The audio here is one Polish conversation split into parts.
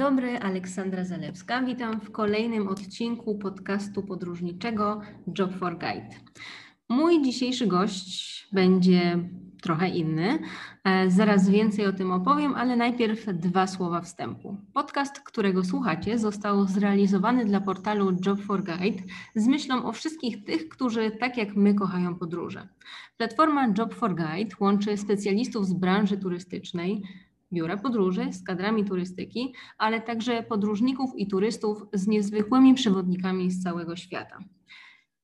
dobry, Aleksandra Zalewska. Witam w kolejnym odcinku podcastu podróżniczego Job for Guide. Mój dzisiejszy gość będzie trochę inny. E, zaraz więcej o tym opowiem, ale najpierw dwa słowa wstępu. Podcast, którego słuchacie, został zrealizowany dla portalu Job for Guide z myślą o wszystkich tych, którzy tak jak my kochają podróże. Platforma Job for Guide łączy specjalistów z branży turystycznej, biura podróży z kadrami turystyki, ale także podróżników i turystów z niezwykłymi przewodnikami z całego świata.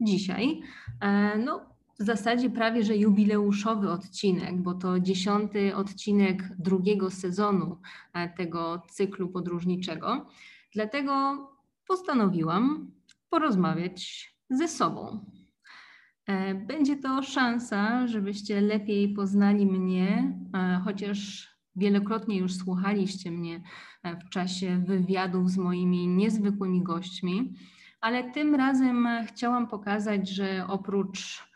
Dzisiaj, e, no, w zasadzie prawie że jubileuszowy odcinek, bo to dziesiąty odcinek drugiego sezonu e, tego cyklu podróżniczego. Dlatego postanowiłam porozmawiać ze sobą. E, będzie to szansa, żebyście lepiej poznali mnie, chociaż Wielokrotnie już słuchaliście mnie e, w czasie wywiadów z moimi niezwykłymi gośćmi, ale tym razem chciałam pokazać, że oprócz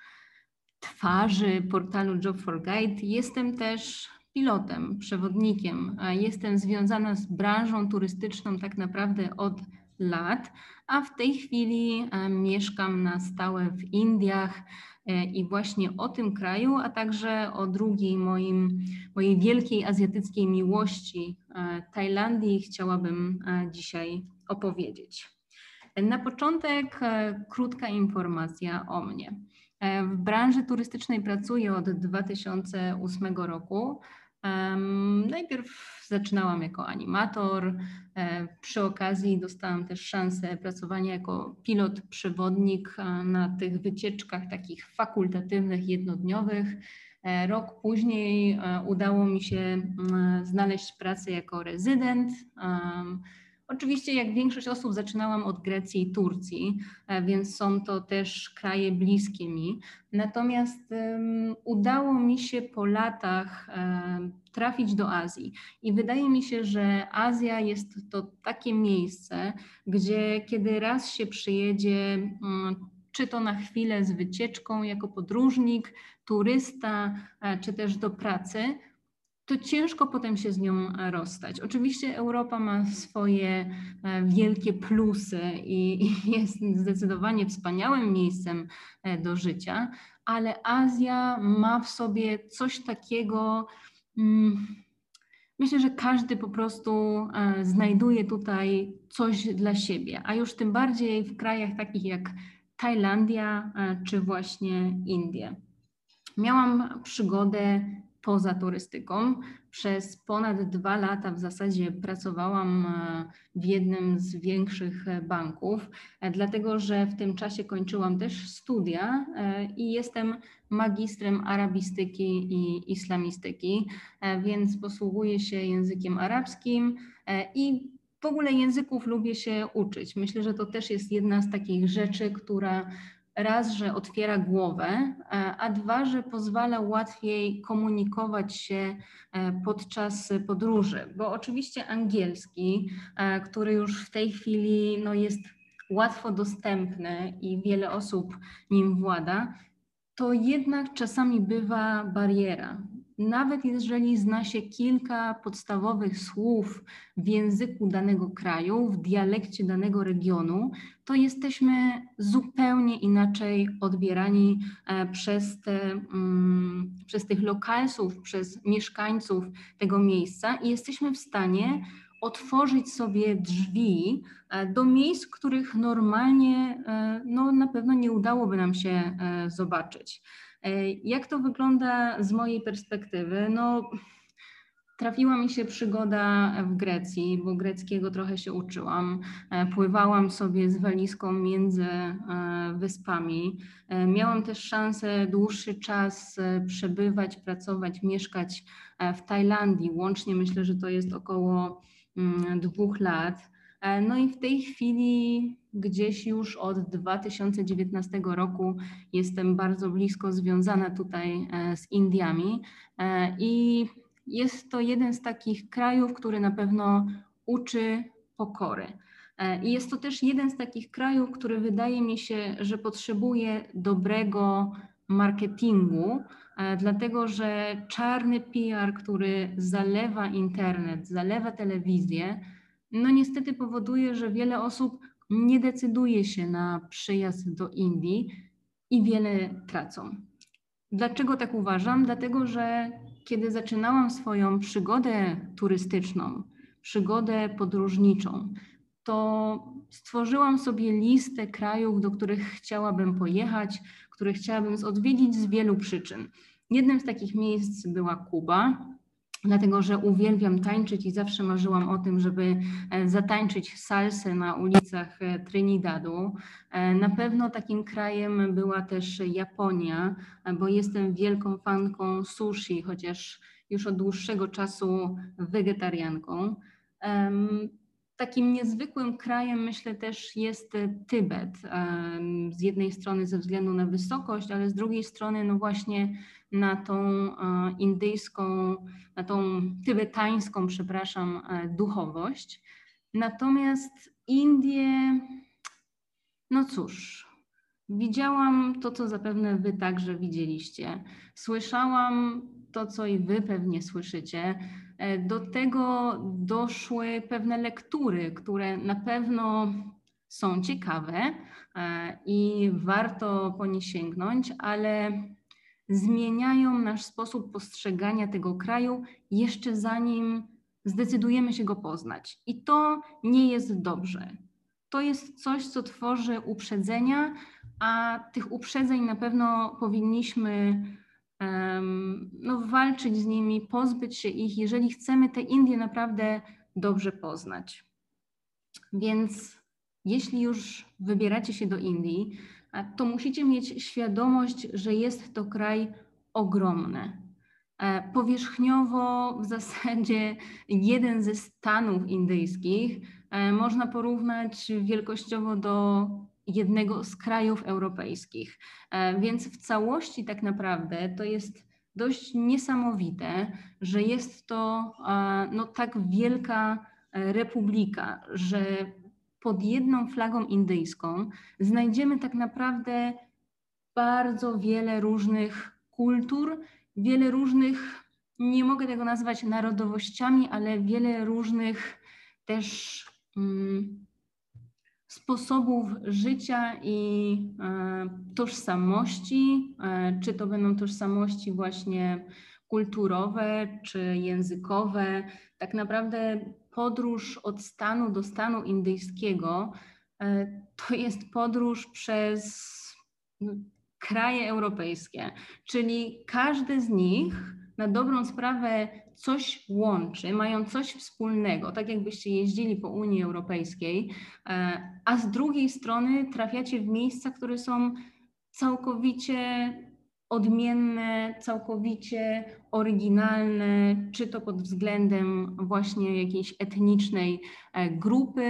twarzy portalu Job for Guide jestem też pilotem, przewodnikiem. Jestem związana z branżą turystyczną tak naprawdę od lat, a w tej chwili e, mieszkam na stałe w Indiach E, i właśnie o tym kraju, a także o drugiej moim, mojej wielkiej azjatyckiej miłości e, Tajlandii chciałabym e, dzisiaj opowiedzieć. Na początek krótka informacja o mnie. W branży turystycznej pracuję od 2008 roku. Najpierw zaczynałam jako animator. E, przy okazji dostałam też szansę pracowania jako pilot przewodnik e, na tych wycieczkach takich fakultatywnych, jednodniowych. E, rok później udało mi się znaleźć pracę jako rezydent. Oczywiście, jak większość osób, zaczynałam od Grecji i Turcji, e, więc są to też kraje bliskie mi. Natomiast um, udało mi się po latach um, trafić do Azji i wydaje mi się, że Azja jest to takie miejsce, gdzie kiedy raz się przyjedzie, um, czy to na chwilę z wycieczką jako podróżnik, turysta, e, czy też do pracy, to ciężko potem się z nią e, rozstać. Oczywiście Europa ma swoje e, wielkie plusy i, jest zdecydowanie wspaniałym miejscem e, do życia, ale Azja ma w sobie coś takiego. Mm, myślę, że każdy po prostu znajduje tutaj coś dla siebie, a już tym bardziej w krajach takich jak Tajlandia czy właśnie Indie. Miałam przygodę poza turystyką. Przez ponad dwa lata w zasadzie pracowałam e, w jednym z większych e, banków, e, dlatego że w tym czasie kończyłam też studia i jestem magistrem arabistyki i islamistyki, więc posługuję się językiem arabskim i w ogóle języków lubię się uczyć. Myślę, że to też jest jedna z takich rzeczy, która raz, że otwiera głowę, e, a dwa, że pozwala łatwiej komunikować się e, podczas podróży, bo oczywiście angielski, e, który już w tej chwili no, jest łatwo dostępny i wiele osób nim włada, to jednak czasami bywa bariera nawet jeżeli zna się kilka podstawowych słów w języku danego kraju, w dialekcie danego regionu, to jesteśmy zupełnie inaczej odbierani e, przez, te, mm, przez tych lokalsów, przez mieszkańców tego miejsca i jesteśmy w stanie otworzyć sobie drzwi e, do miejsc, których normalnie e, no, na pewno nie udałoby nam się zobaczyć. E, jak to wygląda z mojej perspektywy? No, trafiła mi się przygoda w Grecji, bo greckiego trochę się uczyłam. E, pływałam sobie z walizką między e, wyspami. Miałam też szansę dłuższy czas przebywać, pracować, mieszkać w Tajlandii. Łącznie myślę, że to jest około mm, dwóch lat. No i w tej chwili gdzieś już od 2019 roku jestem bardzo blisko związana tutaj e, z Indiami e, i jest to jeden z takich krajów, który na pewno uczy pokory. E, I jest to też jeden z takich krajów, który wydaje mi się, że potrzebuje dobrego marketingu, dlatego że czarny PR, który zalewa internet, zalewa telewizję, no niestety powoduje, że wiele osób nie decyduje się na przyjazd do Indii i wiele tracą. Dlaczego tak uważam? Dlatego, że kiedy zaczynałam swoją przygodę turystyczną, przygodę podróżniczą, to stworzyłam sobie listę krajów, do których chciałabym pojechać, które chciałabym odwiedzić z wielu przyczyn. Jednym z takich miejsc była Kuba, dlatego że uwielbiam tańczyć i zawsze marzyłam o tym, żeby e, zatańczyć salsę na ulicach e, Trinidadu. E, na pewno takim krajem była też Japonia, bo jestem wielką fanką sushi, chociaż już od dłuższego czasu wegetarianką. Takim niezwykłym krajem myślę też jest Tybet. Z jednej strony ze względu na wysokość, ale z drugiej strony no właśnie na tą indyjską, na tą tybetańską, przepraszam, e, duchowość. Natomiast Indie, no cóż, widziałam to, co zapewne Wy także widzieliście. Słyszałam to, co i Wy pewnie słyszycie. E, do tego doszły pewne lektury, które na pewno są ciekawe e, i warto po nie sięgnąć, ale zmieniają nasz sposób postrzegania tego kraju jeszcze zanim zdecydujemy się go poznać. I to nie jest dobrze. To jest coś, co tworzy uprzedzenia, a tych uprzedzeń na pewno powinniśmy no, walczyć z nimi, pozbyć się ich, jeżeli chcemy te Indie naprawdę dobrze poznać. Więc jeśli już wybieracie się do Indii, to musicie mieć świadomość, że jest to kraj ogromny. E, powierzchniowo w zasadzie jeden ze stanów indyjskich e, można porównać wielkościowo do jednego z krajów europejskich. E, więc w całości tak naprawdę to jest dość niesamowite, że jest to no, tak wielka republika, że pod jedną flagą indyjską znajdziemy tak naprawdę bardzo wiele różnych kultur, wiele różnych, nie mogę tego nazwać narodowościami, ale wiele różnych też um, sposobów życia i e, tożsamości, e, czy to będą tożsamości właśnie kulturowe, czy językowe. Tak naprawdę podróż od stanu do stanu indyjskiego e, to jest podróż przez kraje europejskie, czyli każdy z nich na dobrą sprawę coś łączy, mają coś wspólnego, tak jakbyście jeździli po Unii Europejskiej, e, a z drugiej strony trafiacie w miejsca, które są całkowicie odmienne, całkowicie oryginalne, czy to pod względem właśnie jakiejś etnicznej e, grupy,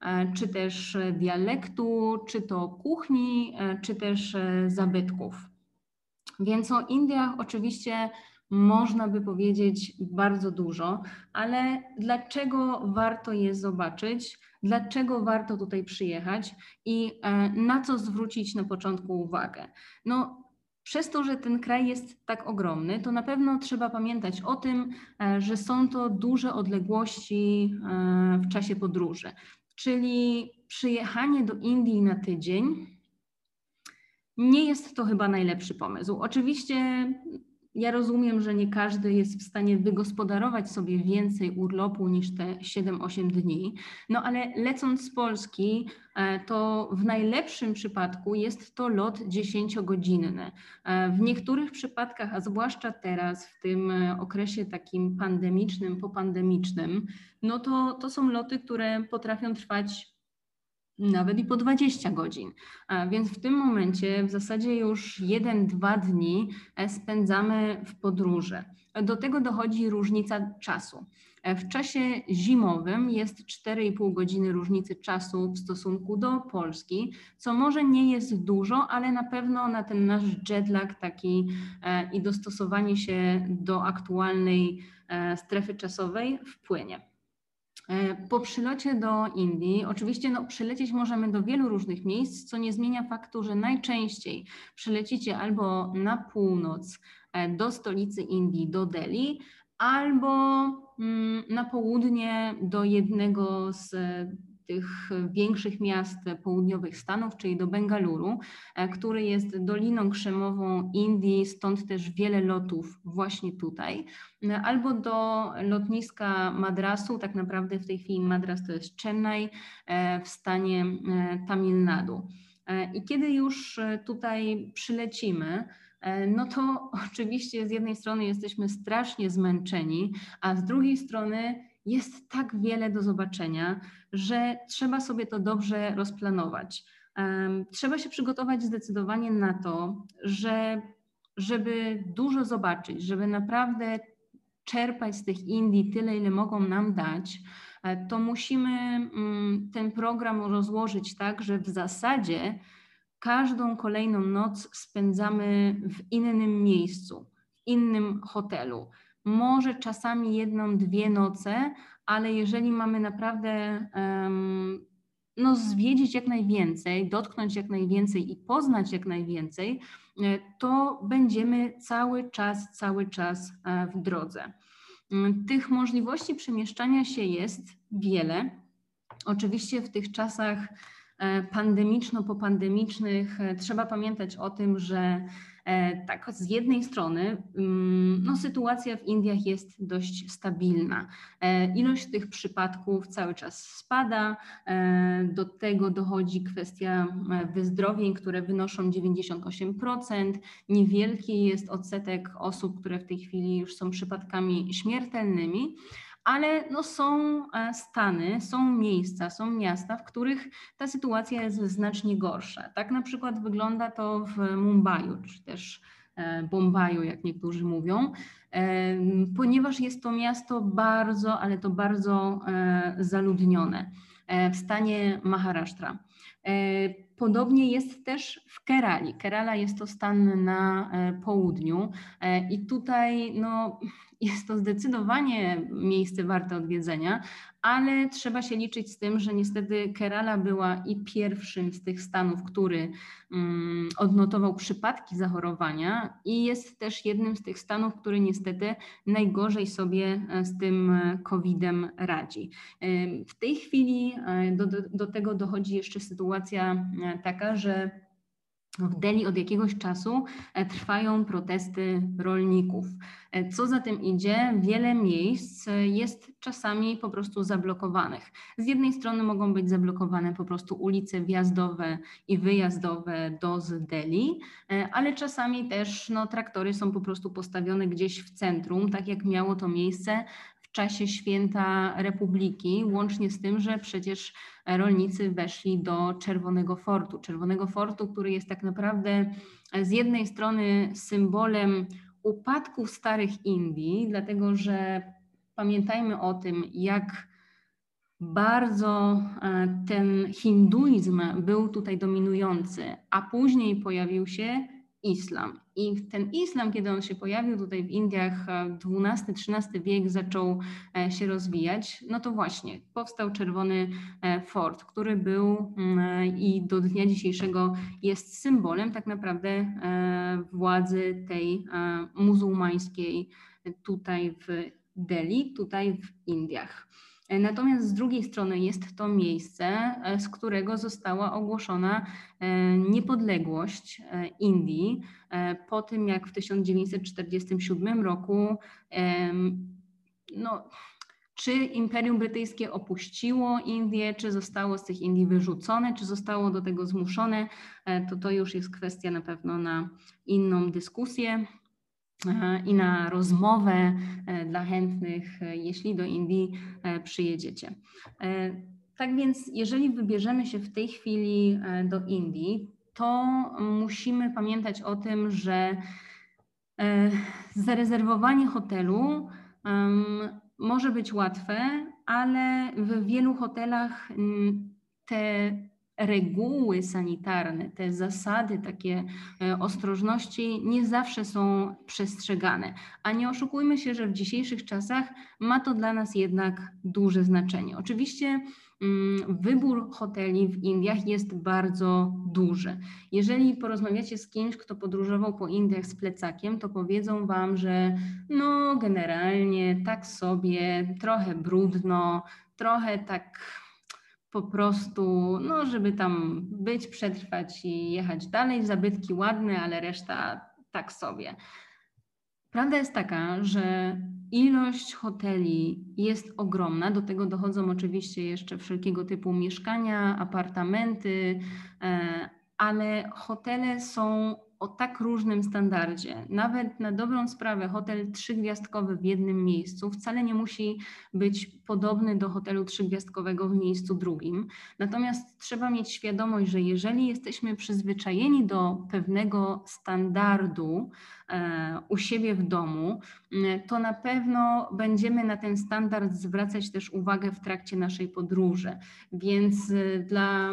e, czy też dialektu, czy to kuchni, czy też zabytków. Więc o Indiach oczywiście można by powiedzieć bardzo dużo, ale dlaczego warto je zobaczyć? Dlaczego warto tutaj przyjechać i na co zwrócić na początku uwagę? No, przez to, że ten kraj jest tak ogromny, to na pewno trzeba pamiętać o tym, e, że są to duże odległości e, w czasie podróży. Czyli przyjechanie do Indii na tydzień nie jest to chyba najlepszy pomysł. Oczywiście ja rozumiem, że nie każdy jest w stanie wygospodarować sobie więcej urlopu niż te 7-8 dni, no ale lecąc z Polski, e, to w najlepszym przypadku jest to lot 10-godzinny. E, w niektórych przypadkach, a zwłaszcza teraz, w tym e, okresie takim pandemicznym, popandemicznym, no to, to są loty, które potrafią trwać nawet i po 20 godzin. Więc w tym momencie w zasadzie już 1-2 dni e, spędzamy w podróży. Do tego dochodzi różnica czasu. E, w czasie zimowym jest 4,5 godziny różnicy czasu w stosunku do Polski, co może nie jest dużo, ale na pewno na ten nasz jetlag taki e, i dostosowanie się do aktualnej strefy czasowej wpłynie. E, po przylocie do Indii, oczywiście no, przylecieć możemy do wielu różnych miejsc, co nie zmienia faktu, że najczęściej przylecicie albo na północ e, do stolicy Indii, do Delhi, albo mm, na południe do jednego z tych większych miast południowych Stanów, czyli do Bengaluru, e, który jest doliną krzemową Indii, stąd też wiele lotów właśnie tutaj, e, albo do lotniska Madrasu, tak naprawdę w tej chwili Madras to jest Chennai e, w stanie Tamil Nadu. I kiedy już tutaj przylecimy, no to oczywiście z jednej strony jesteśmy strasznie zmęczeni, a z drugiej strony jest tak wiele do zobaczenia, że trzeba sobie to dobrze rozplanować. Trzeba się przygotować zdecydowanie na to, że żeby dużo zobaczyć, żeby naprawdę czerpać z tych Indii tyle, ile mogą nam dać, e, to musimy mm, ten program rozłożyć tak, że w zasadzie każdą kolejną noc spędzamy w innym miejscu, w innym hotelu może czasami jedną, dwie noce, ale jeżeli mamy naprawdę um, no, zwiedzić jak najwięcej, dotknąć jak najwięcej i poznać jak najwięcej, e, to będziemy cały czas, cały czas e, w drodze. Mm, tych możliwości przemieszczania się jest wiele. Oczywiście w tych czasach e, pandemiczno-popandemicznych trzeba pamiętać o tym, że tak, z jednej strony mm, no, sytuacja w Indiach jest dość stabilna. E, ilość tych przypadków cały czas spada. E, do tego dochodzi kwestia wyzdrowień, które wynoszą 98%. Niewielki jest odsetek osób, które w tej chwili już są przypadkami śmiertelnymi ale no są e, stany, są miejsca, są miasta, w których ta sytuacja jest znacznie gorsza. Tak na przykład wygląda to w Mumbai, czy też e, Bombaju, jak niektórzy mówią, e, ponieważ jest to miasto bardzo, ale to bardzo zaludnione w stanie Maharashtra. Podobnie jest też w Kerali. Kerala jest to stan na południu i tutaj no, jest to zdecydowanie miejsce warte odwiedzenia, ale trzeba się liczyć z tym, że niestety Kerala była i pierwszym z tych stanów, który um, odnotował przypadki zachorowania i jest też jednym z tych stanów, który niestety najgorzej sobie e, z tym e, COVID-em radzi. E, w tej chwili do, do tego dochodzi jeszcze sytuacja taka, że w Delhi od jakiegoś czasu e, trwają protesty rolników. E, co za tym idzie, wiele miejsc e, jest czasami po prostu zablokowanych. Z jednej strony mogą być zablokowane po prostu ulice wjazdowe i wyjazdowe do z Delhi, ale czasami też no, traktory są po prostu postawione gdzieś w centrum, tak jak miało to miejsce w czasie święta Republiki, łącznie z tym, że przecież rolnicy weszli do Czerwonego Fortu. Czerwonego Fortu, który jest tak naprawdę z jednej strony symbolem upadku starych Indii, dlatego że pamiętajmy o tym, jak bardzo e, ten hinduizm był tutaj dominujący, a później pojawił się islam. I ten islam, kiedy on się pojawił tutaj w Indiach, XII-XIII wiek zaczął e, się rozwijać, no to właśnie powstał Czerwony e, Fort, który był mm, i do dnia dzisiejszego jest symbolem tak naprawdę e, władzy tej muzułmańskiej tutaj w Delhi, tutaj w Indiach. Natomiast z drugiej strony jest to miejsce, e, z którego została ogłoszona e, niepodległość e, Indii po tym, jak w 1947 roku no, czy Imperium Brytyjskie opuściło Indię, czy zostało z tych Indii wyrzucone, czy zostało do tego zmuszone, to to już jest kwestia na pewno na inną dyskusję i na rozmowę e, dla chętnych, e, jeśli do Indii e, przyjedziecie. Tak więc, jeżeli wybierzemy się w tej chwili do Indii, to musimy pamiętać o tym, że zarezerwowanie hotelu może być łatwe, ale w wielu hotelach te reguły sanitarne, te zasady takie e, ostrożności nie zawsze są przestrzegane. A nie oszukujmy się, że w dzisiejszych czasach ma to dla nas jednak duże znaczenie. Oczywiście mm, wybór hoteli w Indiach jest bardzo duży. Jeżeli porozmawiacie z kimś, kto podróżował po Indiach z plecakiem, to powiedzą Wam, że no generalnie tak sobie, trochę brudno, trochę tak po prostu, no żeby tam być, przetrwać i jechać dalej, zabytki ładne, ale reszta tak sobie. Prawda jest taka, że ilość hoteli jest ogromna. Do tego dochodzą oczywiście jeszcze wszelkiego typu mieszkania, apartamenty, e, ale hotele są o tak różnym standardzie. Nawet na dobrą sprawę hotel trzygwiazdkowy w jednym miejscu wcale nie musi być podobny do hotelu trzygwiazdkowego w miejscu drugim. Natomiast trzeba mieć świadomość, że jeżeli jesteśmy przyzwyczajeni do pewnego standardu e, u siebie w domu, to na pewno będziemy na ten standard zwracać też uwagę w trakcie naszej podróży. Więc e, dla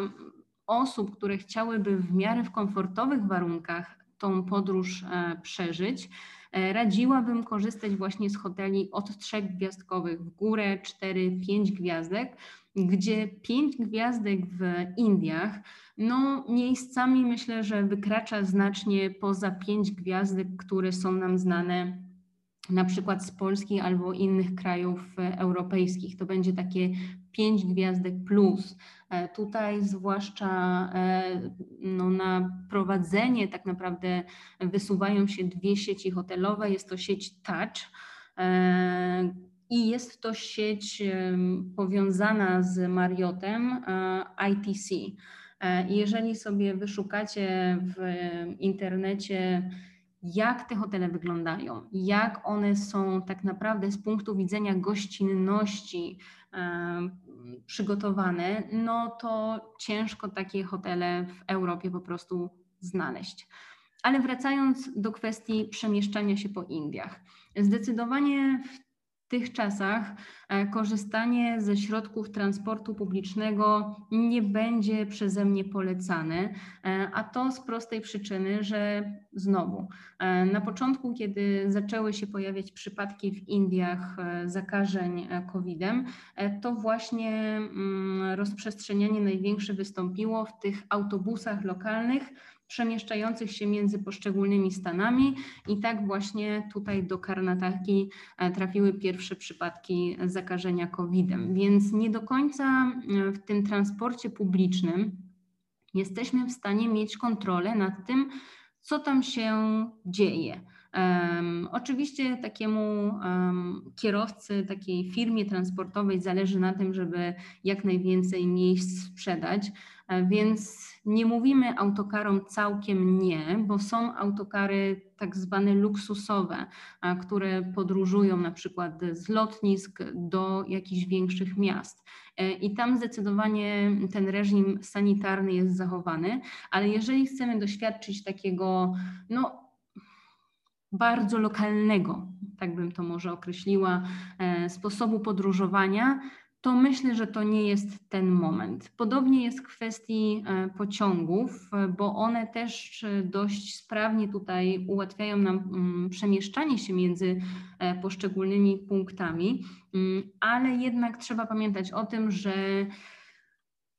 osób, które chciałyby w miarę w komfortowych warunkach tą podróż e, przeżyć, e, radziłabym korzystać właśnie z hoteli od trzech gwiazdkowych w górę, cztery, pięć gwiazdek, gdzie pięć gwiazdek w Indiach, no miejscami myślę, że wykracza znacznie poza pięć gwiazdek, które są nam znane na przykład z Polski albo innych krajów e, europejskich. To będzie takie pięć gwiazdek plus. E, tutaj zwłaszcza e, no, na prowadzenie tak naprawdę wysuwają się dwie sieci hotelowe. Jest to sieć Touch i jest to sieć powiązana z Marriotem ITC. Jeżeli sobie wyszukacie w internecie jak te hotele wyglądają, jak one są tak naprawdę z punktu widzenia gościnności przygotowane, no to ciężko takie hotele w Europie po prostu znaleźć. Ale wracając do kwestii przemieszczania się po Indiach. Zdecydowanie w tych czasach e, korzystanie ze środków transportu publicznego nie będzie przeze mnie polecane, e, a to z prostej przyczyny, że znowu e, na początku, kiedy zaczęły się pojawiać przypadki w Indiach zakażeń COVID-em, to właśnie mm, rozprzestrzenianie największe wystąpiło w tych autobusach lokalnych, przemieszczających się między poszczególnymi stanami i tak właśnie tutaj do Karnataki e, trafiły pierwsze przypadki zakażenia COVID-em. Więc nie do końca e, w tym transporcie publicznym jesteśmy w stanie mieć kontrolę nad tym, co tam się dzieje. Um, oczywiście takiemu um, kierowcy, takiej firmie transportowej zależy na tym, żeby jak najwięcej miejsc sprzedać, więc nie mówimy autokarom całkiem nie, bo są autokary tak zwane luksusowe, które podróżują na przykład z lotnisk do jakichś większych miast. E, I tam zdecydowanie ten reżim sanitarny jest zachowany, ale jeżeli chcemy doświadczyć takiego, no, bardzo lokalnego, tak bym to może określiła, e, sposobu podróżowania, to myślę, że to nie jest ten moment. Podobnie jest w kwestii e, pociągów, bo one też e, dość sprawnie tutaj ułatwiają nam mm, przemieszczanie się między poszczególnymi punktami, mm, ale jednak trzeba pamiętać o tym, że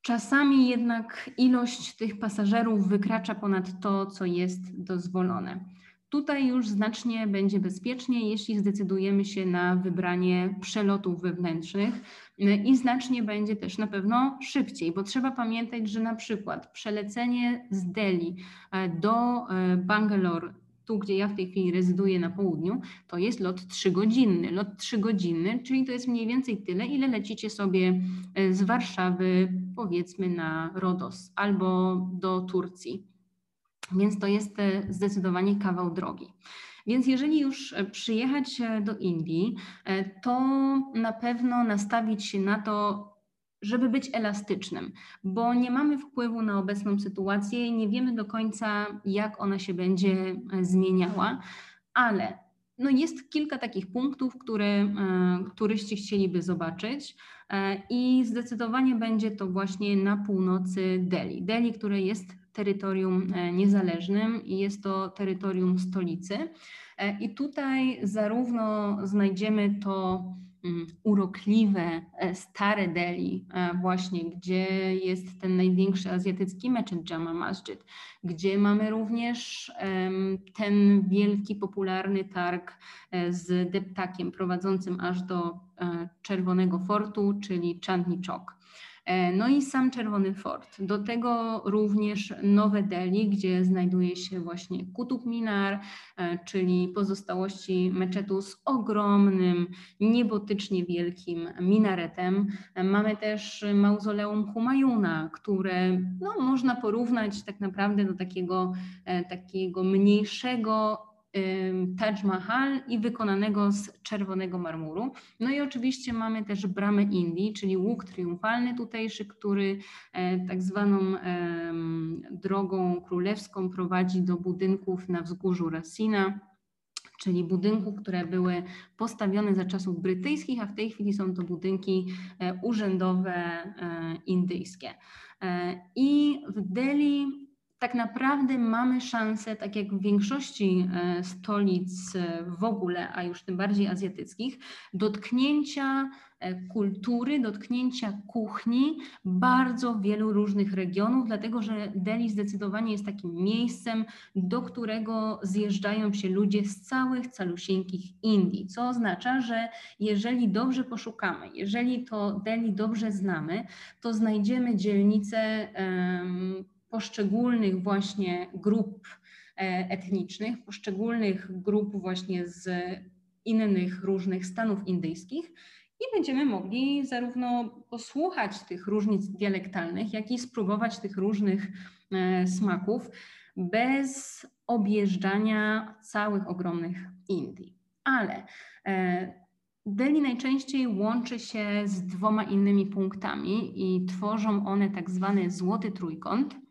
czasami jednak ilość tych pasażerów wykracza ponad to, co jest dozwolone. Tutaj już znacznie będzie bezpieczniej, jeśli zdecydujemy się na wybranie przelotów wewnętrznych i znacznie będzie też na pewno szybciej, bo trzeba pamiętać, że na przykład przelecenie z Delhi e, do e, Bangalore tu, gdzie ja w tej chwili rezyduję na południu, to jest lot trzygodzinny. Lot trzygodzinny, czyli to jest mniej więcej tyle, ile lecicie sobie e, z Warszawy, powiedzmy, na Rodos albo do Turcji. Więc to jest e, zdecydowanie kawał drogi. Więc jeżeli już e, przyjechać e, do Indii, to na pewno nastawić się na to, żeby być elastycznym, bo nie mamy wpływu na obecną sytuację, nie wiemy do końca, jak ona się będzie zmieniała, ale no jest kilka takich punktów, które turyści chcieliby zobaczyć i zdecydowanie będzie to właśnie na północy Delhi. Delhi, które jest terytorium e, niezależnym i jest to terytorium stolicy. E, I tutaj zarówno znajdziemy to mm, urokliwe, e, stare Delhi, właśnie gdzie jest ten największy azjatycki meczet Jama Masjid, gdzie mamy również ten wielki, popularny targ z deptakiem prowadzącym aż do Czerwonego Fortu, czyli Chandni Chowk. E, no i sam Czerwony Fort. Do tego również Nowe Delhi, gdzie znajduje się właśnie Kutub Minar, e, czyli pozostałości meczetu z ogromnym, niebotycznie wielkim minaretem. E, mamy też mauzoleum Humayuna, które no, można porównać tak naprawdę do takiego, takiego mniejszego Taj Mahal i wykonanego z czerwonego marmuru. No i oczywiście mamy też bramę Indii, czyli łuk triumfalny tutejszy, który e, tak zwaną drogą królewską prowadzi do budynków na wzgórzu Rasina czyli budynków, które były postawione za czasów brytyjskich, a w tej chwili są to budynki e, urzędowe e, indyjskie. I w Delhi tak naprawdę mamy szansę, tak jak w większości e, stolic e, w ogóle, a już tym bardziej azjatyckich, dotknięcia e, kultury, dotknięcia kuchni bardzo wielu różnych regionów, dlatego że Delhi zdecydowanie jest takim miejscem, do którego zjeżdżają się ludzie z całych calusieńkich Indii, co oznacza, że jeżeli dobrze poszukamy, jeżeli to Delhi dobrze znamy, to znajdziemy dzielnice poszczególnych właśnie grup e, etnicznych, poszczególnych grup właśnie z innych różnych stanów indyjskich i będziemy mogli zarówno posłuchać tych różnic dialektalnych, jak i spróbować tych różnych e, smaków bez objeżdżania całych ogromnych Indii. Ale e, Delhi najczęściej łączy się z dwoma innymi punktami i tworzą one tak zwany złoty trójkąt.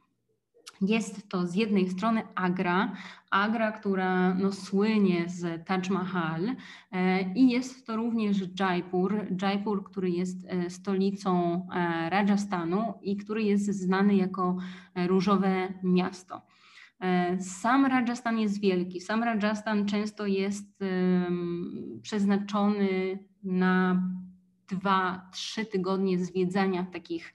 Jest to z jednej strony Agra, Agra, która no, słynie z Taj Mahal e, i jest to również Jaipur, Jaipur, który jest e, stolicą e, Rajasthanu i który jest znany jako różowe miasto. Sam Rajasthan jest wielki. Sam Rajasthan często jest przeznaczony na dwa, trzy tygodnie zwiedzania takich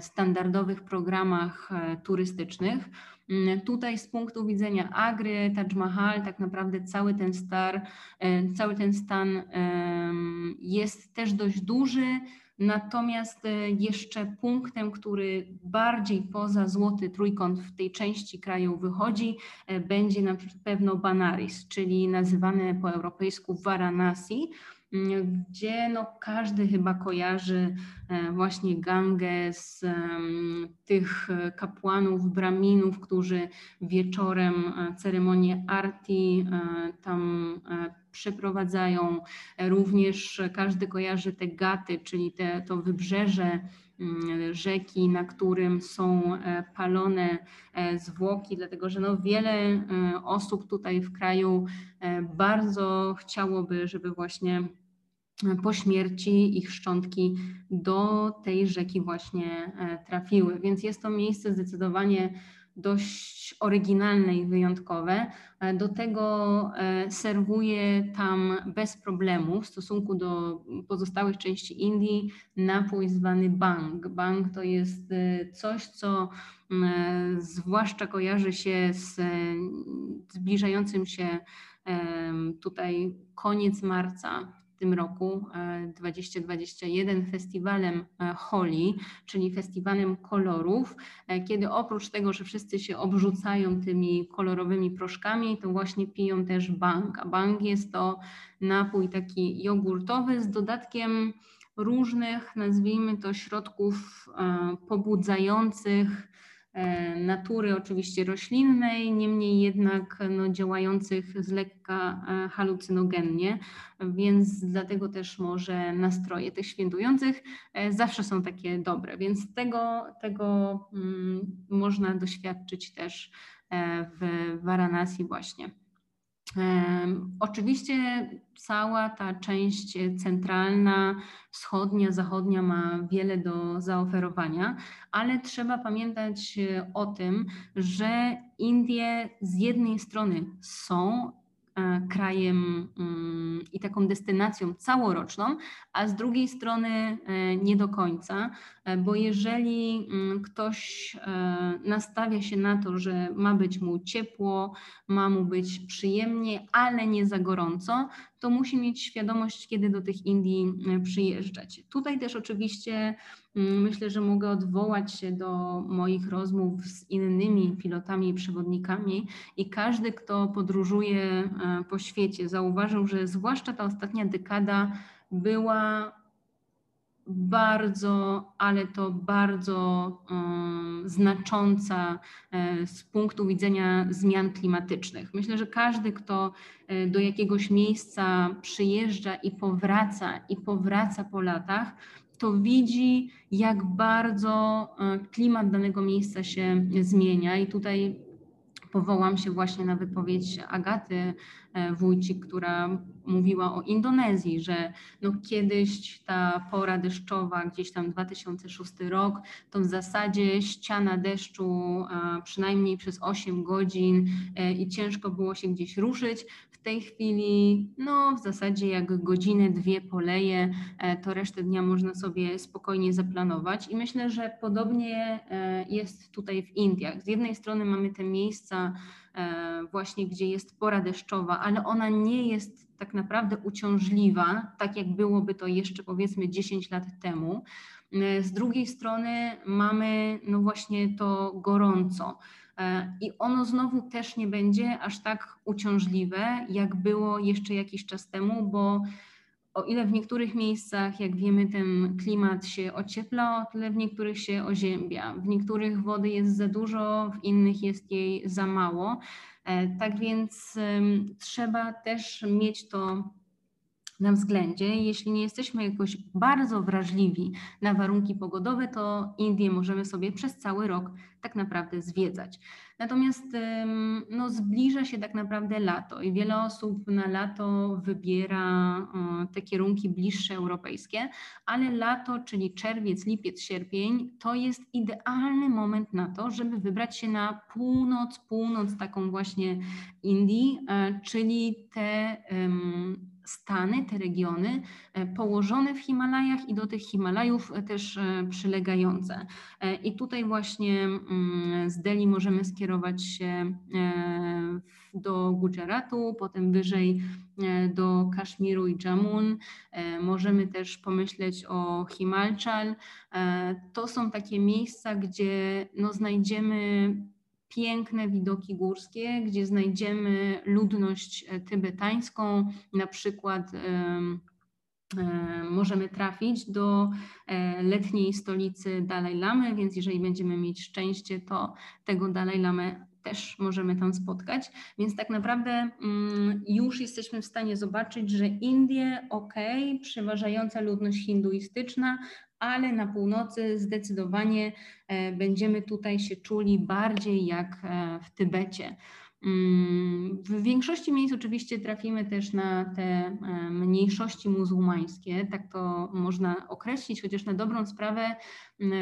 standardowych programach e, turystycznych. Mm, tutaj z punktu widzenia Agry, Taj Mahal, tak naprawdę cały ten, star, e, cały ten stan jest też dość duży, Natomiast jeszcze punktem, który bardziej poza złoty trójkąt w tej części kraju wychodzi, będzie na pewno Banaris, czyli nazywane po europejsku Varanasi gdzie no każdy chyba kojarzy e, właśnie gangę z tych kapłanów, braminów, którzy wieczorem e, ceremonię arti e, tam przeprowadzają. Również każdy kojarzy te gaty, czyli te, to wybrzeże mm, rzeki, na którym są palone zwłoki, dlatego że no wiele osób tutaj w kraju bardzo chciałoby, żeby właśnie po śmierci ich szczątki do tej rzeki właśnie e, trafiły. Więc jest to miejsce zdecydowanie dość oryginalne i wyjątkowe. E, do tego e, serwuje tam bez problemu w stosunku do pozostałych części Indii napój zwany bang. Bang to jest coś, co zwłaszcza kojarzy się z zbliżającym się tutaj koniec marca w tym roku 2021 e, festiwalem e, Holi, czyli festiwalem kolorów, e, kiedy oprócz tego, że wszyscy się obrzucają tymi kolorowymi proszkami, to właśnie piją też bang. A bang jest to napój taki jogurtowy z dodatkiem różnych, nazwijmy to, środków pobudzających natury oczywiście roślinnej, niemniej jednak no, działających z lekka e, halucynogennie, więc dlatego też może nastroje tych świętujących e, zawsze są takie dobre, więc tego, tego mm, można doświadczyć też w Varanasi właśnie. Oczywiście cała ta część centralna, wschodnia, zachodnia ma wiele do zaoferowania, ale trzeba pamiętać e, o tym, że Indie z jednej strony są krajem mm, i taką destynacją całoroczną, a z drugiej strony nie do końca, bo jeżeli mm, ktoś nastawia się na to, że ma być mu ciepło, ma mu być przyjemnie, ale nie za gorąco, to musi mieć świadomość, kiedy do tych Indii przyjeżdżać. Tutaj też oczywiście mm, myślę, że mogę odwołać się do moich rozmów z innymi pilotami i przewodnikami i każdy, kto podróżuje e, po świecie, zauważył, że zwłaszcza ta ostatnia dekada była bardzo, ale to bardzo um, znacząca um, z punktu widzenia zmian klimatycznych. Myślę, że każdy, kto um, do jakiegoś miejsca przyjeżdża i powraca, i powraca po latach, to widzi, jak bardzo klimat danego miejsca się zmienia. I tutaj powołam się właśnie na wypowiedź Agaty e, Wójcik, która mówiła o Indonezji, że no kiedyś ta pora deszczowa, gdzieś tam 2006 rok, to w zasadzie ściana deszczu przynajmniej przez 8 godzin e, i ciężko było się gdzieś ruszyć. W tej chwili, no w zasadzie jak godzinę, dwie poleje, e, to resztę dnia można sobie spokojnie zaplanować i myślę, że podobnie jest tutaj w Indiach. Z jednej strony mamy te miejsca, E, właśnie gdzie jest pora deszczowa, ale ona nie jest tak naprawdę uciążliwa, tak jak byłoby to jeszcze powiedzmy 10 lat temu. E, z drugiej strony mamy no właśnie to gorąco. E, I ono znowu też nie będzie aż tak uciążliwe, jak było jeszcze jakiś czas temu, bo o ile w niektórych miejscach, jak wiemy, ten klimat się ociepla, o tyle w niektórych się oziębia. W niektórych wody jest za dużo, w innych jest jej za mało. E, tak więc trzeba też mieć to na względzie. Jeśli nie jesteśmy jakoś bardzo wrażliwi na warunki pogodowe, to Indie możemy sobie przez cały rok tak naprawdę zwiedzać. Natomiast no, zbliża się tak naprawdę lato i wiele osób na lato wybiera te kierunki bliższe europejskie, ale lato, czyli czerwiec, lipiec, sierpień, to jest idealny moment na to, żeby wybrać się na północ, północ taką właśnie Indii, e, czyli te stany, te regiony e, położone w Himalajach i do tych Himalajów e, też przylegające. I tutaj właśnie mm, z Delhi możemy skierować się do Gujaratu, potem wyżej do Kaszmiru i Jamun. Możemy też pomyśleć o Himalchal. To są takie miejsca, gdzie no, znajdziemy piękne widoki górskie, gdzie znajdziemy ludność e, tybetańską, na przykład możemy trafić do e, letniej stolicy Dalaj Lamy, więc jeżeli będziemy mieć szczęście, to tego Dalaj Lamy też możemy tam spotkać. Więc tak naprawdę mm, już jesteśmy w stanie zobaczyć, że Indie ok, przeważająca ludność hinduistyczna, ale na północy zdecydowanie e, będziemy tutaj się czuli bardziej jak e, w Tybecie. Mm, w większości miejsc oczywiście trafimy też na te e, mniejszości muzułmańskie, tak to można określić, chociaż na dobrą sprawę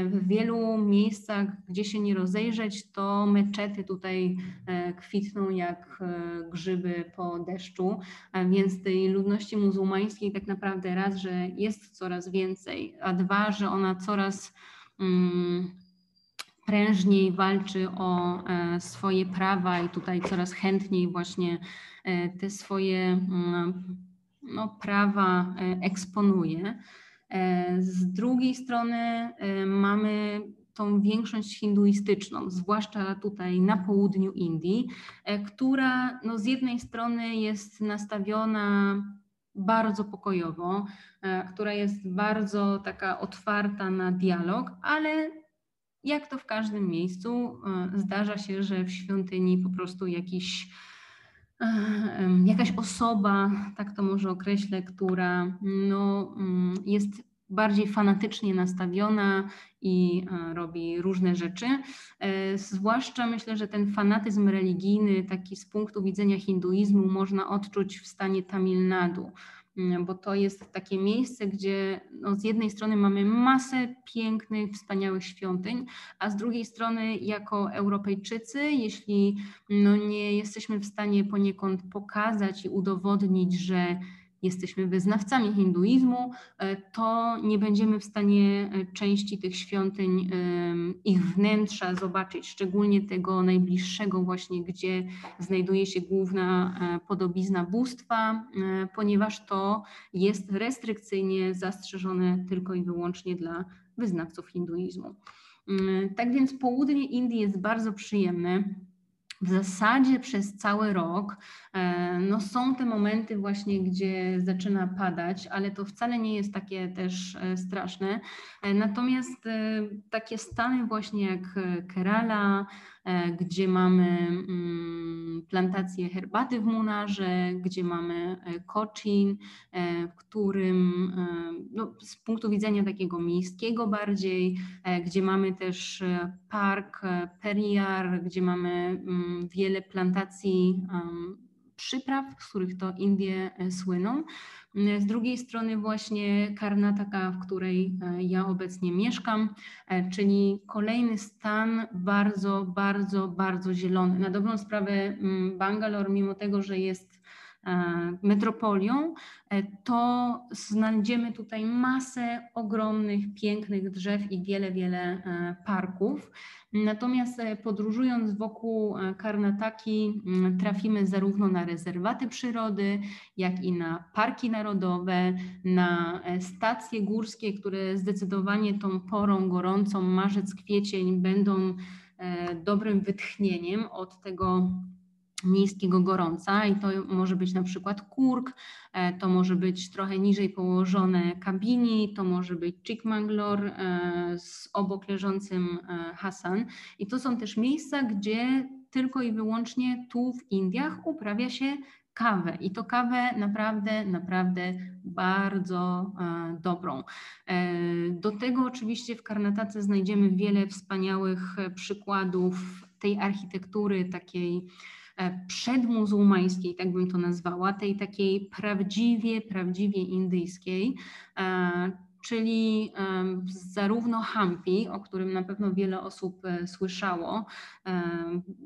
w wielu miejscach, gdzie się nie rozejrzeć, to meczety tutaj e, kwitną jak e, grzyby po deszczu, więc tej ludności muzułmańskiej tak naprawdę raz, że jest coraz więcej, a dwa, że ona coraz mm, prężniej walczy o e, swoje prawa i tutaj coraz chętniej właśnie e, te swoje mm, no, prawa e, eksponuje. Z drugiej strony mamy tą większość hinduistyczną, zwłaszcza tutaj na południu Indii, która no, z jednej strony jest nastawiona bardzo pokojowo, która jest bardzo taka otwarta na dialog, ale jak to w każdym miejscu, e, zdarza się, że w świątyni po prostu jakiś, e, jakaś osoba, tak to może określę, która no, mm, jest bardziej fanatycznie nastawiona i e, robi różne rzeczy. Zwłaszcza myślę, że ten fanatyzm religijny, taki z punktu widzenia hinduizmu, można odczuć w stanie Tamil Nadu. Mm, bo to jest takie miejsce, gdzie no, z jednej strony mamy masę pięknych, wspaniałych świątyń, a z drugiej strony jako Europejczycy, jeśli no, nie jesteśmy w stanie poniekąd pokazać i udowodnić, że jesteśmy wyznawcami hinduizmu, to nie będziemy w stanie części tych świątyń, ich wnętrza zobaczyć, szczególnie tego najbliższego właśnie, gdzie znajduje się główna podobizna bóstwa, ponieważ to jest restrykcyjnie zastrzeżone tylko i wyłącznie dla wyznawców hinduizmu. Tak więc południe Indii jest bardzo przyjemne. W zasadzie przez cały rok e, no są te momenty właśnie, gdzie zaczyna padać, ale to wcale nie jest takie też e, straszne. E, natomiast takie stany właśnie jak Kerala, gdzie mamy mm, plantację herbaty w Munarze, gdzie mamy Cochin, w którym no, z punktu widzenia takiego miejskiego bardziej, gdzie mamy też park Periyar, gdzie mamy mm, wiele plantacji przypraw, z których to Indie słyną. Z drugiej strony właśnie Karnataka, w której e, ja obecnie mieszkam, e, czyli kolejny stan bardzo, bardzo, bardzo zielony. Na dobrą sprawę Bangalore, mimo tego, że jest e, metropolią, to znajdziemy tutaj masę ogromnych, pięknych drzew i wiele, wiele parków. Natomiast e, podróżując wokół e, Karnataki mm, trafimy zarówno na rezerwaty przyrody, jak i na parki narodowe, na e, stacje górskie, które zdecydowanie tą porą gorącą, marzec, kwiecień będą dobrym wytchnieniem od tego niskiego gorąca i to może być na przykład kurk, e, to może być trochę niżej położone Kabini, to może być Chikmagalur e, z obok leżącym e, Hassan i to są też miejsca, gdzie tylko i wyłącznie tu w Indiach uprawia się kawę i to kawę naprawdę, naprawdę bardzo dobrą. Do tego oczywiście w Karnatace znajdziemy wiele wspaniałych przykładów tej architektury takiej przedmuzułmańskiej, tak bym to nazwała, tej takiej prawdziwie, prawdziwie indyjskiej, e, czyli zarówno Hampi, o którym na pewno wiele osób e, słyszało.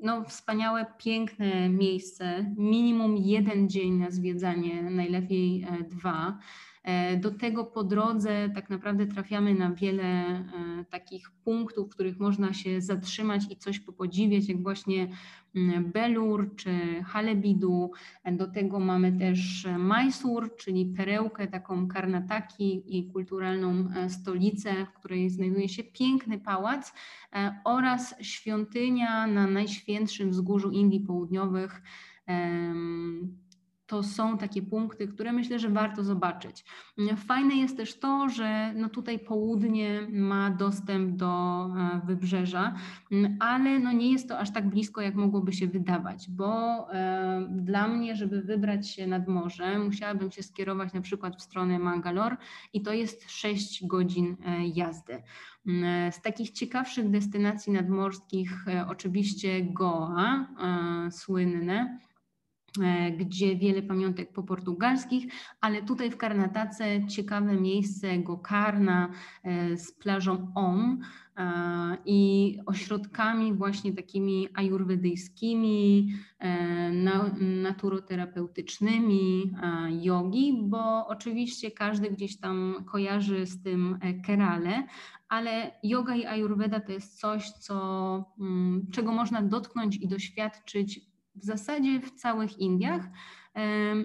No, wspaniałe, piękne miejsce, minimum jeden dzień na zwiedzanie, najlepiej dwa. E, do tego po drodze tak naprawdę trafiamy na wiele e, takich punktów, w których można się zatrzymać i coś popodziwiać, jak właśnie mm, Belur czy Halebidu. E, do tego mamy też Mysur, czyli perełkę, taką Karnataki i kulturalną stolicę, w której znajduje się piękny pałac oraz świątynia na najświętszym wzgórzu Indii Południowych to są takie punkty, które myślę, że warto zobaczyć. Fajne jest też to, że no tutaj południe ma dostęp do e, wybrzeża, ale no nie jest to aż tak blisko, jak mogłoby się wydawać, bo e, dla mnie, żeby wybrać się nad morze, musiałabym się skierować na przykład w stronę Mangalore i to jest 6 godzin e, jazdy. Z takich ciekawszych destynacji nadmorskich oczywiście Goa, słynne, gdzie wiele pamiątek po portugalskich, ale tutaj w Karnatace ciekawe miejsce Gokarna e, z plażą Om e, i ośrodkami właśnie takimi ajurwedyjskimi, naturoterapeutycznymi, jogi, bo oczywiście każdy gdzieś tam kojarzy z tym Kerale, ale yoga i ayurveda to jest coś, co, mm, czego można dotknąć i doświadczyć w zasadzie w całych Indiach.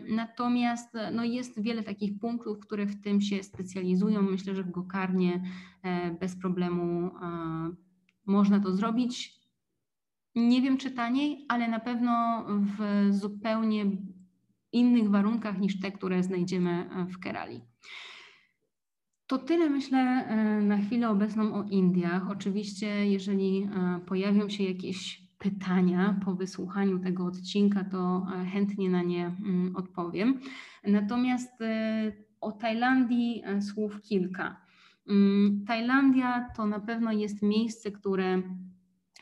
Natomiast no jest wiele takich punktów, które w tym się specjalizują. Myślę, że w Gokarnie e, bez problemu e, można to zrobić. Nie wiem czy taniej, ale na pewno w zupełnie innych warunkach niż te, które znajdziemy e, w Kerali. To tyle myślę na chwilę obecną o Indiach. Oczywiście, jeżeli pojawią się jakieś pytania po wysłuchaniu tego odcinka, to e, chętnie na nie mm, odpowiem. Natomiast e, o Tajlandii e, słów kilka. Mm, Tajlandia to na pewno jest miejsce, które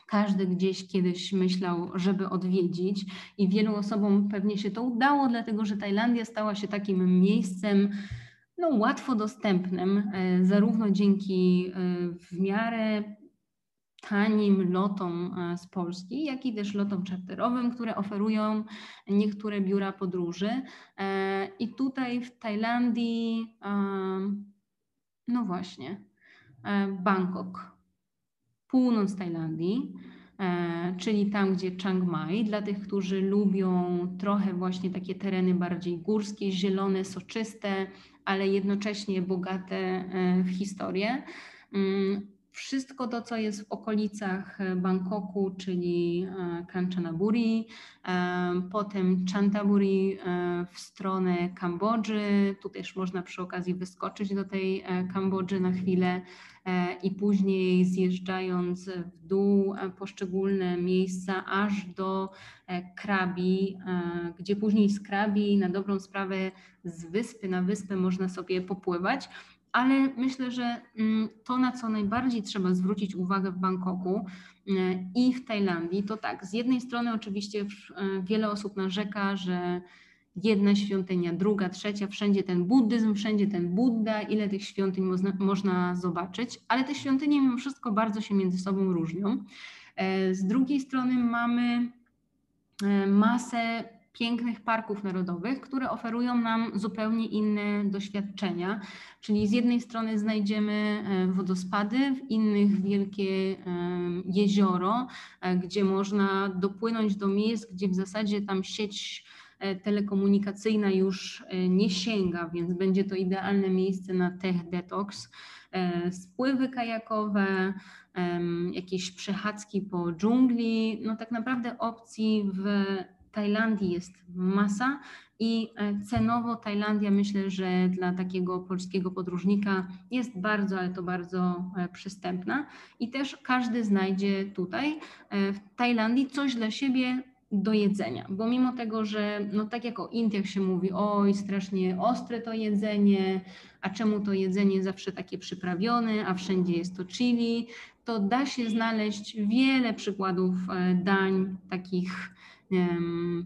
każdy gdzieś kiedyś myślał, żeby odwiedzić, i wielu osobom pewnie się to udało, dlatego że Tajlandia stała się takim miejscem, no, łatwo dostępnym, zarówno dzięki w miarę tanim lotom z Polski, jak i też lotom czarterowym, które oferują niektóre biura podróży. I tutaj w Tajlandii, no właśnie, Bangkok, północ Tajlandii, E, czyli tam, gdzie Chiang Mai, dla tych, którzy lubią trochę właśnie takie tereny bardziej górskie, zielone, soczyste, ale jednocześnie bogate e, w historię. Wszystko to, co jest w okolicach Bangkoku, czyli e, Kanchanaburi, potem Chantaburi w stronę Kambodży. Tu też można przy okazji wyskoczyć do tej Kambodży na chwilę. E, i później zjeżdżając w dół e, poszczególne miejsca aż do e, Krabi, gdzie później z Krabi na dobrą sprawę z wyspy na wyspę można sobie popływać. Ale myślę, że mm, to, na co najbardziej trzeba zwrócić uwagę w Bangkoku i w Tajlandii, to tak, z jednej strony oczywiście wiele osób narzeka, że jedna świątynia, druga, trzecia, wszędzie ten buddyzm, wszędzie ten Buddha, ile tych świątyń można, można zobaczyć, ale te świątynie mimo wszystko bardzo się między sobą różnią. E, z drugiej strony mamy e, masę pięknych parków narodowych, które oferują nam zupełnie inne doświadczenia. Czyli z jednej strony znajdziemy e, wodospady, w innych wielkie jezioro, gdzie można dopłynąć do miejsc, gdzie w zasadzie tam sieć E, telekomunikacyjna już e, nie sięga, więc będzie to idealne miejsce na tech detox. E, spływy kajakowe, jakieś przechadzki po dżungli. No tak naprawdę opcji w Tajlandii jest masa i cenowo Tajlandia myślę, że dla takiego polskiego podróżnika jest bardzo, ale to bardzo przystępna. I też każdy znajdzie tutaj w Tajlandii coś dla siebie do jedzenia, bo mimo tego, że no tak jak o Indiach się mówi, oj strasznie ostre to jedzenie, a czemu to jedzenie zawsze takie przyprawione, a wszędzie jest to chili, to da się znaleźć wiele przykładów e, dań takich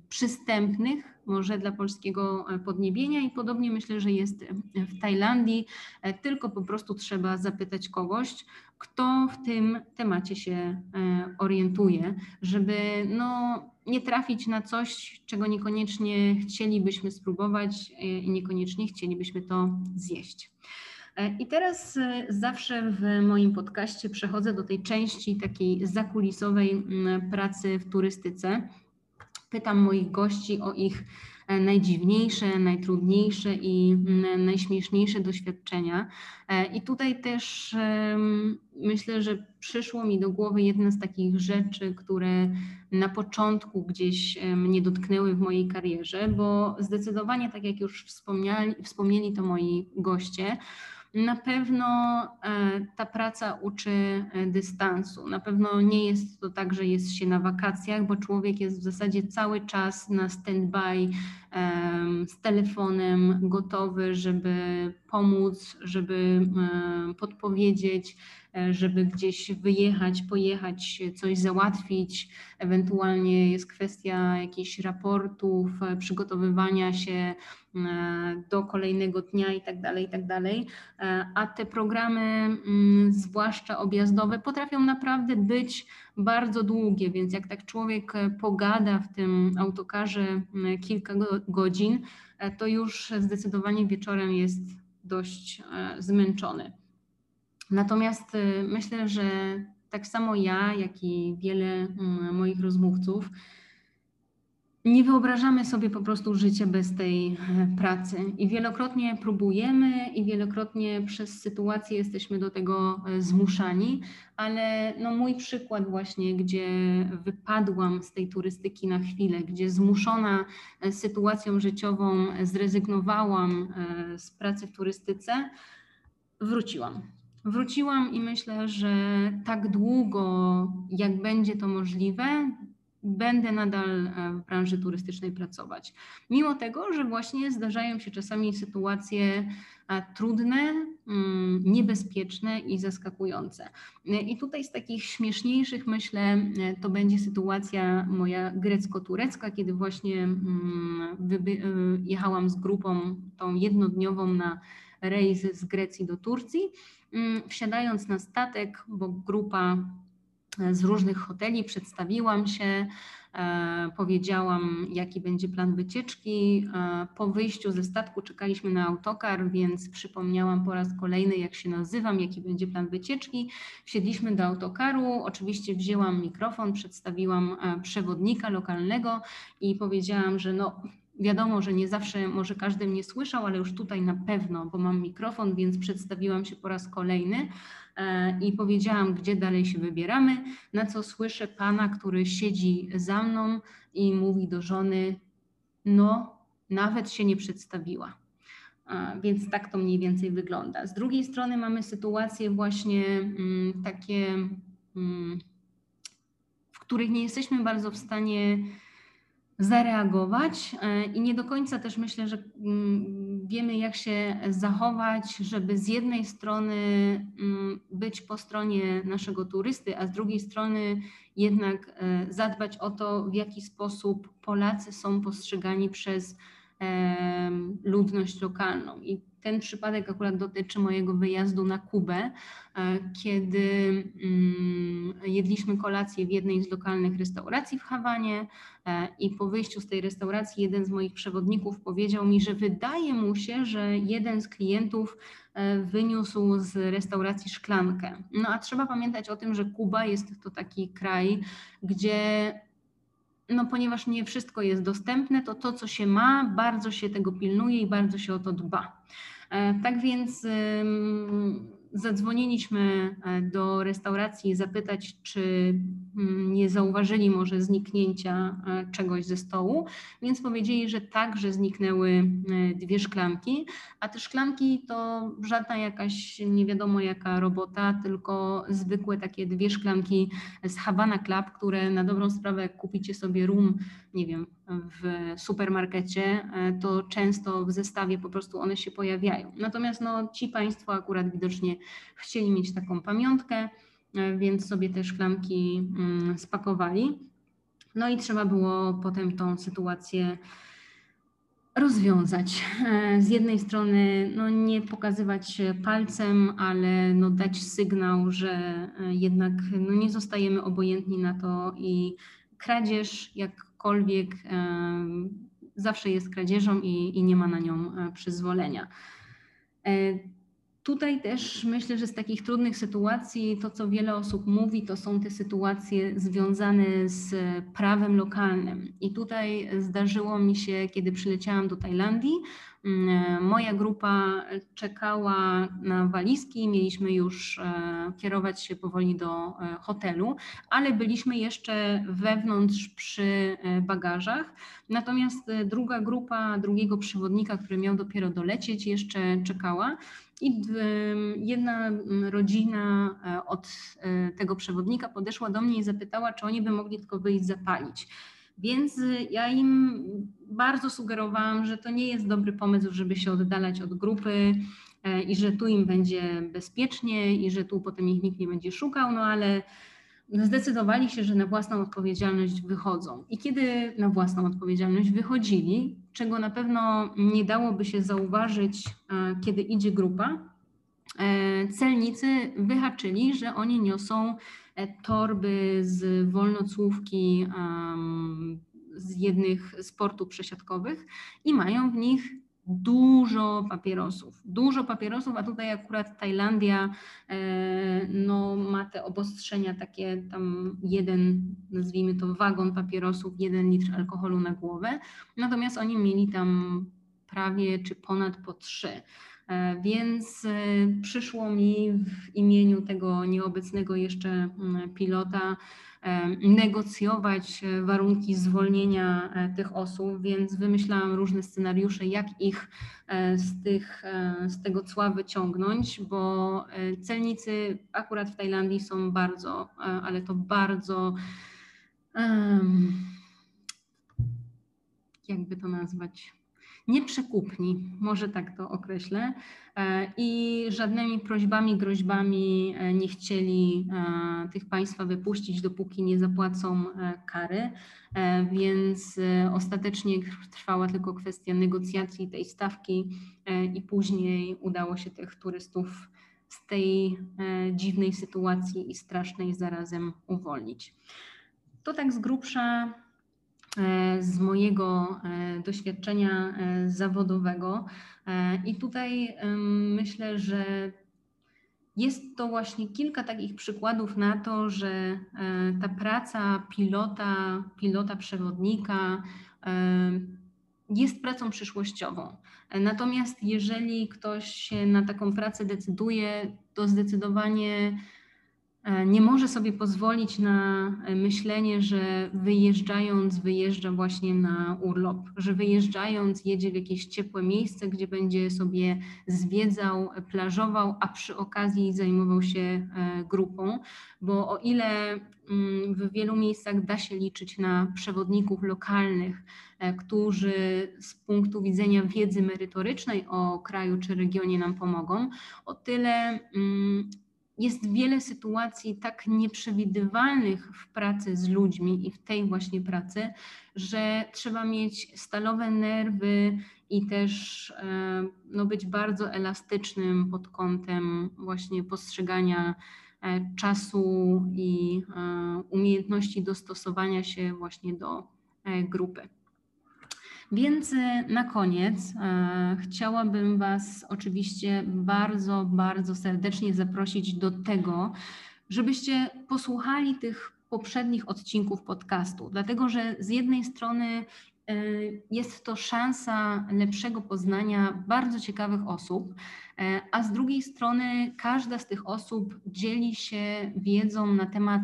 przystępnych, może dla polskiego e, podniebienia i podobnie myślę, że jest w Tajlandii, e, tylko po prostu trzeba zapytać kogoś, kto w tym temacie się orientuje, żeby no nie trafić na coś, czego niekoniecznie chcielibyśmy spróbować e, i niekoniecznie chcielibyśmy to zjeść. E, I teraz e, zawsze w moim podcaście przechodzę do tej części takiej zakulisowej pracy w turystyce. Pytam moich gości o ich najdziwniejsze, najtrudniejsze i najśmieszniejsze doświadczenia. I tutaj też myślę, że przyszło mi do głowy jedna z takich rzeczy, które na początku gdzieś mnie dotknęły w mojej karierze, bo zdecydowanie, tak jak już wspomnieli, wspomnieli to moi goście, na pewno e, ta praca uczy e, dystansu. Na pewno nie jest to tak, że jest się na wakacjach, bo człowiek jest w zasadzie cały czas na stand-by z telefonem, gotowy, żeby pomóc, żeby podpowiedzieć, żeby gdzieś wyjechać, pojechać, coś załatwić. Ewentualnie jest kwestia jakichś raportów, przygotowywania się E, do kolejnego dnia i tak dalej, i tak dalej. E, a te programy, mm, zwłaszcza objazdowe, potrafią naprawdę być bardzo długie, więc jak tak człowiek pogada w tym autokarze mm, kilka godzin, e, to już zdecydowanie wieczorem jest dość zmęczony. Natomiast myślę, że tak samo ja, jak i wiele mm, moich rozmówców, nie wyobrażamy sobie po prostu życia bez tej e, pracy i wielokrotnie próbujemy i wielokrotnie przez sytuację jesteśmy do tego e, zmuszani, ale no mój przykład właśnie, gdzie wypadłam z tej turystyki na chwilę, gdzie zmuszona e, sytuacją życiową zrezygnowałam z pracy w turystyce, wróciłam. Wróciłam i myślę, że tak długo, jak będzie to możliwe, będę nadal e, w branży turystycznej pracować. Mimo tego, że właśnie zdarzają się czasami sytuacje e, trudne, mm, niebezpieczne i zaskakujące. E, I tutaj z takich śmieszniejszych myślę, to będzie sytuacja moja grecko-turecka, kiedy właśnie mm, jechałam z grupą tą jednodniową na rejs z Grecji do Turcji. Mm, wsiadając na statek, bo grupa z różnych hoteli, przedstawiłam się, e, powiedziałam, jaki będzie plan wycieczki. E, po wyjściu ze statku czekaliśmy na autokar, więc przypomniałam po raz kolejny, jak się nazywam, jaki będzie plan wycieczki. Wsiedliśmy do autokaru, oczywiście wzięłam mikrofon, przedstawiłam e, przewodnika lokalnego i powiedziałam, że no, Wiadomo, że nie zawsze może każdy mnie słyszał, ale już tutaj na pewno, bo mam mikrofon, więc przedstawiłam się po raz kolejny. E, i powiedziałam, gdzie dalej się wybieramy, na co słyszę pana, który siedzi za mną i mówi do żony, no, nawet się nie przedstawiła. Więc tak to mniej więcej wygląda. Z drugiej strony mamy sytuacje właśnie mm, takie, mm, w których nie jesteśmy bardzo w stanie zareagować e, i nie do końca też myślę, że mm, wiemy, jak się zachować, żeby z jednej strony mm, być po stronie naszego turysty, a z drugiej strony jednak e, zadbać o to, w jaki sposób Polacy są postrzegani przez ludność lokalną. I ten przypadek akurat dotyczy mojego wyjazdu na Kubę, e, kiedy mm, jedliśmy kolację w jednej z lokalnych restauracji w Hawanie e, i po wyjściu z tej restauracji jeden z moich przewodników powiedział mi, że wydaje mu się, że jeden z klientów e, wyniósł z restauracji szklankę. No a trzeba pamiętać o tym, że Kuba jest to taki kraj, gdzie no ponieważ nie wszystko jest dostępne, to to, co się ma, bardzo się tego pilnuje i bardzo się o to dba. E, tak więc zadzwoniliśmy e, do restauracji zapytać, czy mm, nie zauważyli może zniknięcia e, czegoś ze stołu, więc powiedzieli, że tak, że zniknęły dwie szklanki, a te szklanki to żadna jakaś nie wiadomo jaka robota, tylko zwykłe takie dwie szklanki z Havana Club, które na dobrą sprawę kupicie sobie rum, nie wiem, w supermarkecie, e, to często w zestawie po prostu one się pojawiają. Natomiast no, ci Państwo akurat widocznie chcieli mieć taką pamiątkę, e, więc sobie te szklanki mm, spakowali. No i trzeba było potem tą sytuację rozwiązać. E, z jednej strony no, nie pokazywać palcem, ale no, dać sygnał, że jednak no, nie zostajemy obojętni na to i kradzież, jak aczkolwiek zawsze jest kradzieżą i, i nie ma na nią e, przyzwolenia. Tutaj też myślę, że z takich trudnych sytuacji to, co wiele osób mówi, to są te sytuacje związane z prawem lokalnym. I tutaj zdarzyło mi się, kiedy przyleciałam do Tajlandii, Mm, moja grupa czekała na walizki, mieliśmy już e, kierować się powoli do e, hotelu, ale byliśmy jeszcze wewnątrz przy e, bagażach. Natomiast druga grupa, drugiego przewodnika, który miał dopiero dolecieć, jeszcze czekała. I jedna rodzina od tego przewodnika podeszła do mnie i zapytała, czy oni by mogli tylko wyjść zapalić. Więc ja im bardzo sugerowałam, że to nie jest dobry pomysł, żeby się oddalać od grupy e, i że tu im będzie bezpiecznie i że tu potem ich nikt nie będzie szukał, no ale zdecydowali się, że na własną odpowiedzialność wychodzą. I kiedy na własną odpowiedzialność wychodzili, czego na pewno nie dałoby się zauważyć, e, kiedy idzie grupa, e, celnicy wyhaczyli, że oni niosą torby z wolnocłówki z jednych sportów przesiadkowych i mają w nich dużo papierosów. Dużo papierosów, a tutaj akurat Tajlandia e, no, ma te obostrzenia takie tam jeden, nazwijmy to wagon papierosów, jeden litr alkoholu na głowę. Natomiast oni mieli tam prawie czy ponad po trzy. E, więc e, przyszło mi w imieniu tego nieobecnego jeszcze mm, pilota e, negocjować warunki zwolnienia tych osób, więc wymyślałam różne scenariusze, jak ich z, tych, z tego cła wyciągnąć, bo celnicy akurat w Tajlandii są bardzo, ale to bardzo jakby to nazwać, nieprzekupni, może tak to określę, e, i żadnymi prośbami, groźbami e, nie chcieli e, tych państwa wypuścić, dopóki nie zapłacą kary. Więc ostatecznie trwała tylko kwestia negocjacji tej stawki i później udało się tych turystów z tej dziwnej sytuacji i strasznej zarazem uwolnić. To tak z grubsza z mojego doświadczenia zawodowego. I tutaj myślę, że jest to właśnie kilka takich przykładów na to, że e, ta praca pilota, pilota przewodnika e, jest pracą przyszłościową. Natomiast jeżeli ktoś się na taką pracę decyduje, to zdecydowanie E, nie może sobie pozwolić na e, myślenie, że wyjeżdżając, wyjeżdża właśnie na urlop, że wyjeżdżając jedzie w jakieś ciepłe miejsce, gdzie będzie sobie zwiedzał, plażował, a przy okazji zajmował się e, grupą, bo o ile mm, w wielu miejscach da się liczyć na przewodników lokalnych, którzy z punktu widzenia wiedzy merytorycznej o kraju czy regionie nam pomogą, o tyle mm, jest wiele sytuacji tak nieprzewidywalnych w pracy z ludźmi i w tej właśnie pracy, że trzeba mieć stalowe nerwy i też e, no, być bardzo elastycznym pod kątem właśnie postrzegania e, czasu i e, umiejętności dostosowania się właśnie do grupy. Więc e, na koniec e, chciałabym Was oczywiście bardzo, bardzo serdecznie zaprosić do tego, żebyście posłuchali tych poprzednich odcinków podcastu, dlatego że z jednej strony e, jest to szansa lepszego poznania bardzo ciekawych osób, a z drugiej strony każda z tych osób dzieli się wiedzą na temat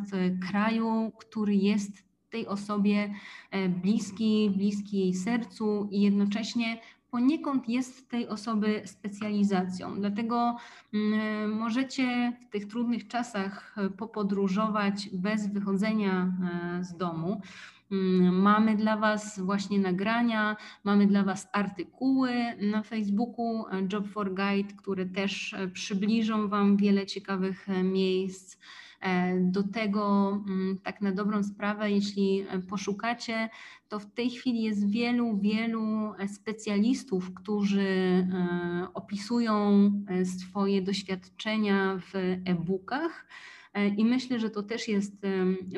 kraju, który jest tej osobie e, bliski, bliski jej sercu i jednocześnie poniekąd jest tej osoby specjalizacją. Dlatego mm, możecie w tych trudnych czasach e, popodróżować bez wychodzenia e, z domu. Mm, mamy dla Was właśnie nagrania, mamy dla Was artykuły na Facebooku Job for Guide, które też przybliżą Wam wiele ciekawych miejsc. E, do tego, mm, tak na dobrą sprawę, jeśli poszukacie, to w tej chwili jest wielu, wielu specjalistów, którzy e, opisują e, swoje doświadczenia w e-bookach. E, i myślę, że to też jest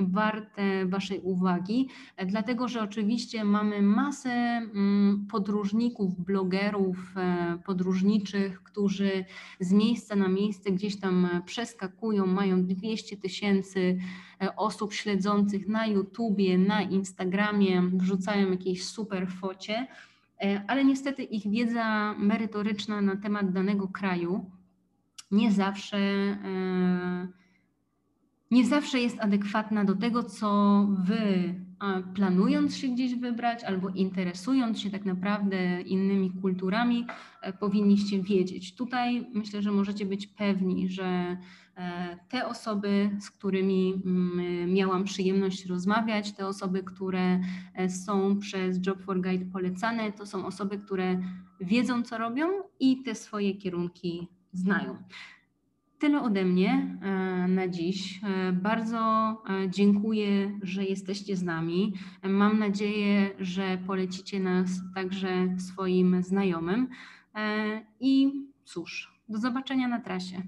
warte Waszej uwagi, e, dlatego że oczywiście mamy masę mm, podróżników, blogerów e, podróżniczych, którzy z miejsca na miejsce gdzieś tam przeskakują, mają 200 tysięcy osób śledzących na YouTubie, na Instagramie, wrzucają jakieś super focie, ale niestety ich wiedza merytoryczna na temat danego kraju nie zawsze nie zawsze jest adekwatna do tego, co wy planując się gdzieś wybrać albo interesując się tak naprawdę innymi kulturami, e, powinniście wiedzieć. Tutaj myślę, że możecie być pewni, że e, te osoby, z którymi mm, miałam przyjemność rozmawiać, te osoby, które e, są przez Job for Guide polecane, to są osoby, które wiedzą, co robią i te swoje kierunki znają. Tyle ode mnie e, na dziś. E, bardzo e, dziękuję, że jesteście z nami. Mam nadzieję, że polecicie nas także swoim znajomym. I cóż, do zobaczenia na trasie.